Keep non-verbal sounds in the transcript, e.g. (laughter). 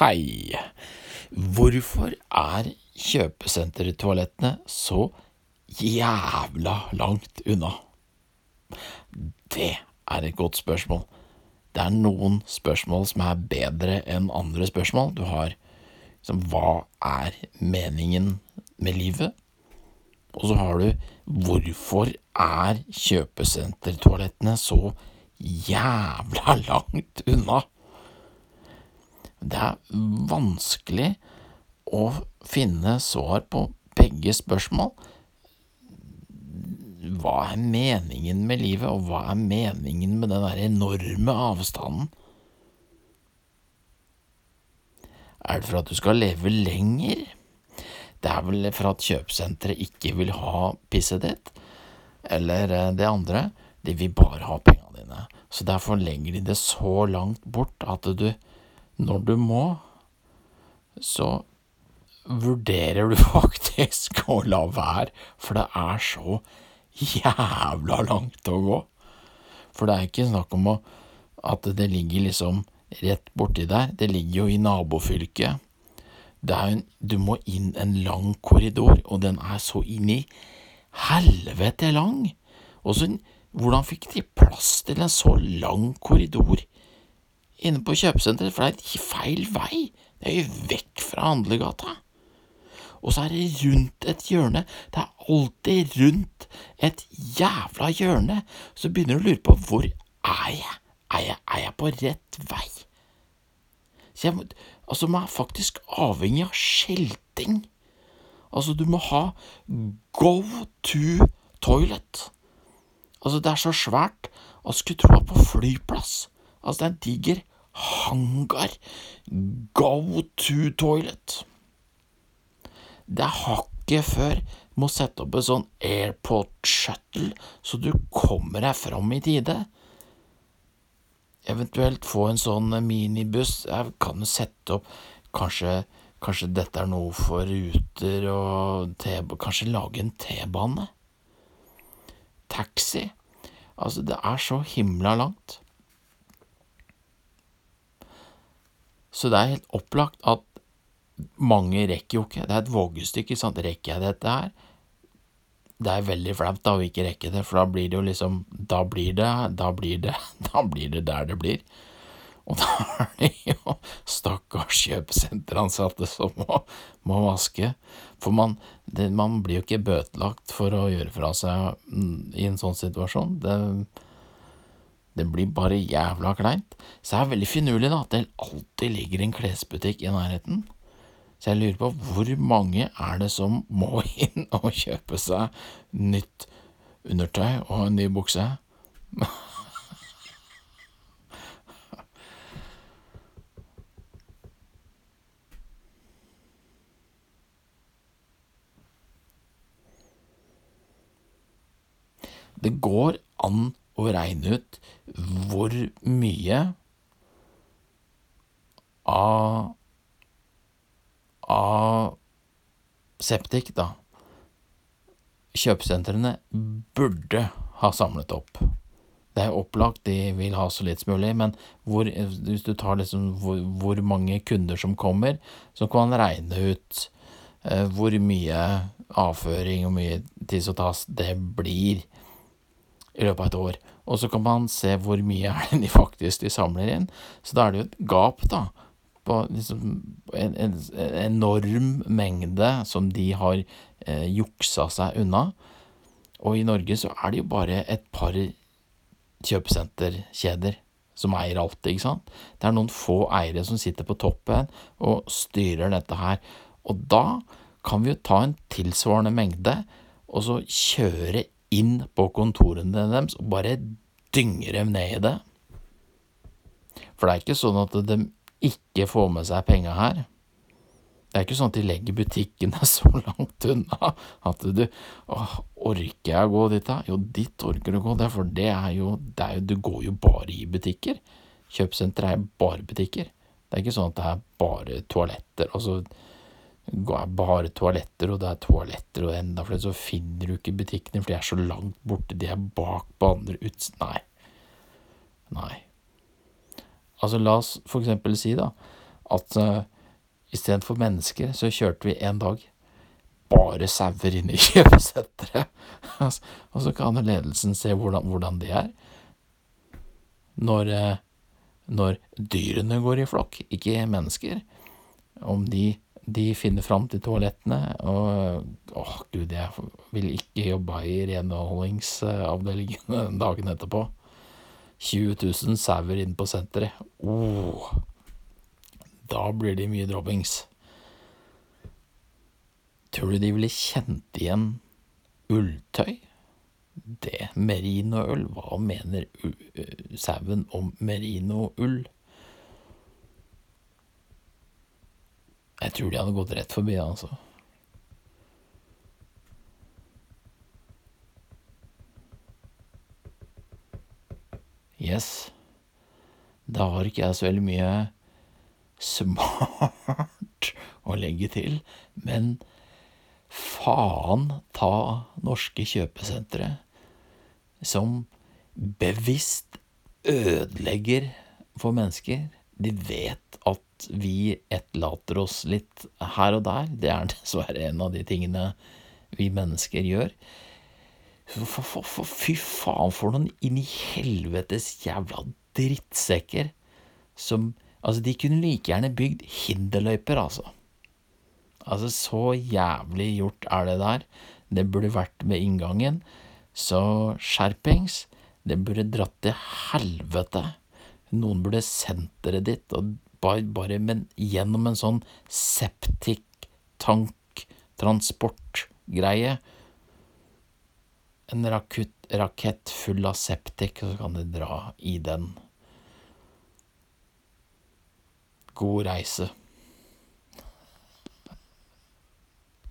Hei! Hvorfor er kjøpesentertoalettene så jævla langt unna? Det er et godt spørsmål. Det er noen spørsmål som er bedre enn andre spørsmål. Du har liksom hva er meningen med livet? Og så har du hvorfor er kjøpesentertoalettene så jævla langt unna? Det er vanskelig å finne svar på begge spørsmål. Hva er meningen med livet, og hva er meningen med den der enorme avstanden? Er det for at du skal leve lenger? Det er vel for at kjøpesenteret ikke vil ha pisset ditt? Eller eh, det andre, de vil bare ha pengene dine. Så derfor legger de det så langt bort at du når du må, så vurderer du (laughs) faktisk å la være, for det er så jævla langt å gå. For det er ikke snakk om at det ligger liksom rett borti der, det ligger jo i nabofylket. En, du må inn en lang korridor, og den er så inn i helvete lang. Og så, hvordan fikk de plass til en så lang korridor inne på kjøpesenteret, for det er feil vei. Det er jo vekk fra handlegata. Og så er det rundt et hjørne. Det er alltid rundt et jævla hjørne. Så begynner du å lure på hvor er jeg? Er jeg, er jeg på rett vei? Så jeg må, altså, man er faktisk avhengig av skilting. Altså, du må ha go to toilet. Altså, det er så svært at skulle tro det på flyplass. Altså, det er en diger hangar. Go to toilet. Det er hakket før. Må sette opp en sånn airport shuttle, så du kommer deg fram i tide. Eventuelt få en sånn minibuss. Jeg kan jo sette opp Kanskje, kanskje dette er noe for ruter og T Kanskje lage en T-bane? Taxi? Altså, det er så himla langt. Så det er helt opplagt at mange rekker jo ikke. Det er et vågestykke, sant. Rekker jeg dette her? Det er veldig flaut da å ikke rekke det, for da blir det jo liksom Da blir det, da blir det, (laughs) da blir det der det blir. Og da er det jo stakkars kjøpesenteransatte som må, må vaske. For man, det, man blir jo ikke bøtelagt for å gjøre fra seg mm, i en sånn situasjon. Det det blir bare jævla kleint. Så det er veldig finurlig da, at det alltid ligger en klesbutikk i nærheten. Så jeg lurer på hvor mange er det som må inn og kjøpe seg nytt undertøy og en ny bukse? Det går an å regne ut hvor mye av av septik, da, kjøpesentrene burde ha samlet opp. Det er opplagt, de vil ha så litt som mulig, men hvor, hvis du tar liksom hvor, hvor, mange kunder som kommer, så kan man regne ut eh, hvor mye avføring og mye tiss og tass det blir i løpet av et år. Og så kan man se hvor mye er det de faktisk de samler inn. Så da er det jo et gap, da, på liksom en, en, en enorm mengde som de har eh, juksa seg unna. Og i Norge så er det jo bare et par kjøpesenterkjeder som eier alt, ikke sant. Det er noen få eiere som sitter på toppen og styrer dette her. Og da kan vi jo ta en tilsvarende mengde og så kjøre inn på kontorene deres og bare dynger dem ned i det. For det er ikke sånn at de ikke får med seg penga her. Det er ikke sånn at de legger butikkene (laughs) så langt unna at du åh, orker jeg å gå dit, da? Jo, dit orker du å gå, det, for det er jo, det er Du går jo bare i butikker. Kjøpesenter er bare butikker. Det er ikke sånn at det er bare toaletter. Altså, bare toaletter, og det er toaletter og enda flere, så finner du ikke butikkene, for de er så langt borte, de er bak på andre uts... Nei. Nei. Altså, la oss for eksempel si, da, at uh, istedenfor mennesker, så kjørte vi en dag bare sauer inn i (laughs) kjøpesenteret. og så kan ledelsen se hvordan, hvordan det er. Når, uh, når dyrene går i flokk, ikke mennesker. Om de, de finner fram til toalettene og Åh, gud, jeg vil ikke jobbe i renholdingsavdelingen (laughs) dagen etterpå. 20 000 sauer inn på senteret. Oh, da blir det mye droppings. Tror du de ville kjent igjen ulltøy? Det, merinoull, hva mener sauen om merinoull? Jeg tror de hadde gått rett forbi, altså. Yes. Da har ikke jeg så veldig mye smart å legge til, men faen ta norske kjøpesentre som bevisst ødelegger for mennesker. De vet at vi etterlater oss litt her og der. Det er (laughs) dessverre en av de tingene vi mennesker gjør. For, for, for, fy faen, for noen inn i helvetes jævla drittsekker som Altså, de kunne like gjerne bygd hinderløyper, altså. Altså, så jævlig gjort er det der. Det burde vært med inngangen. Så skjerpings. Det burde dratt til helvete. Noen burde sendt dere dit, og bare, bare men gjennom en sånn septik-tank-transportgreie en rakutt, rakett full av septik, og så kan du dra i den. God reise.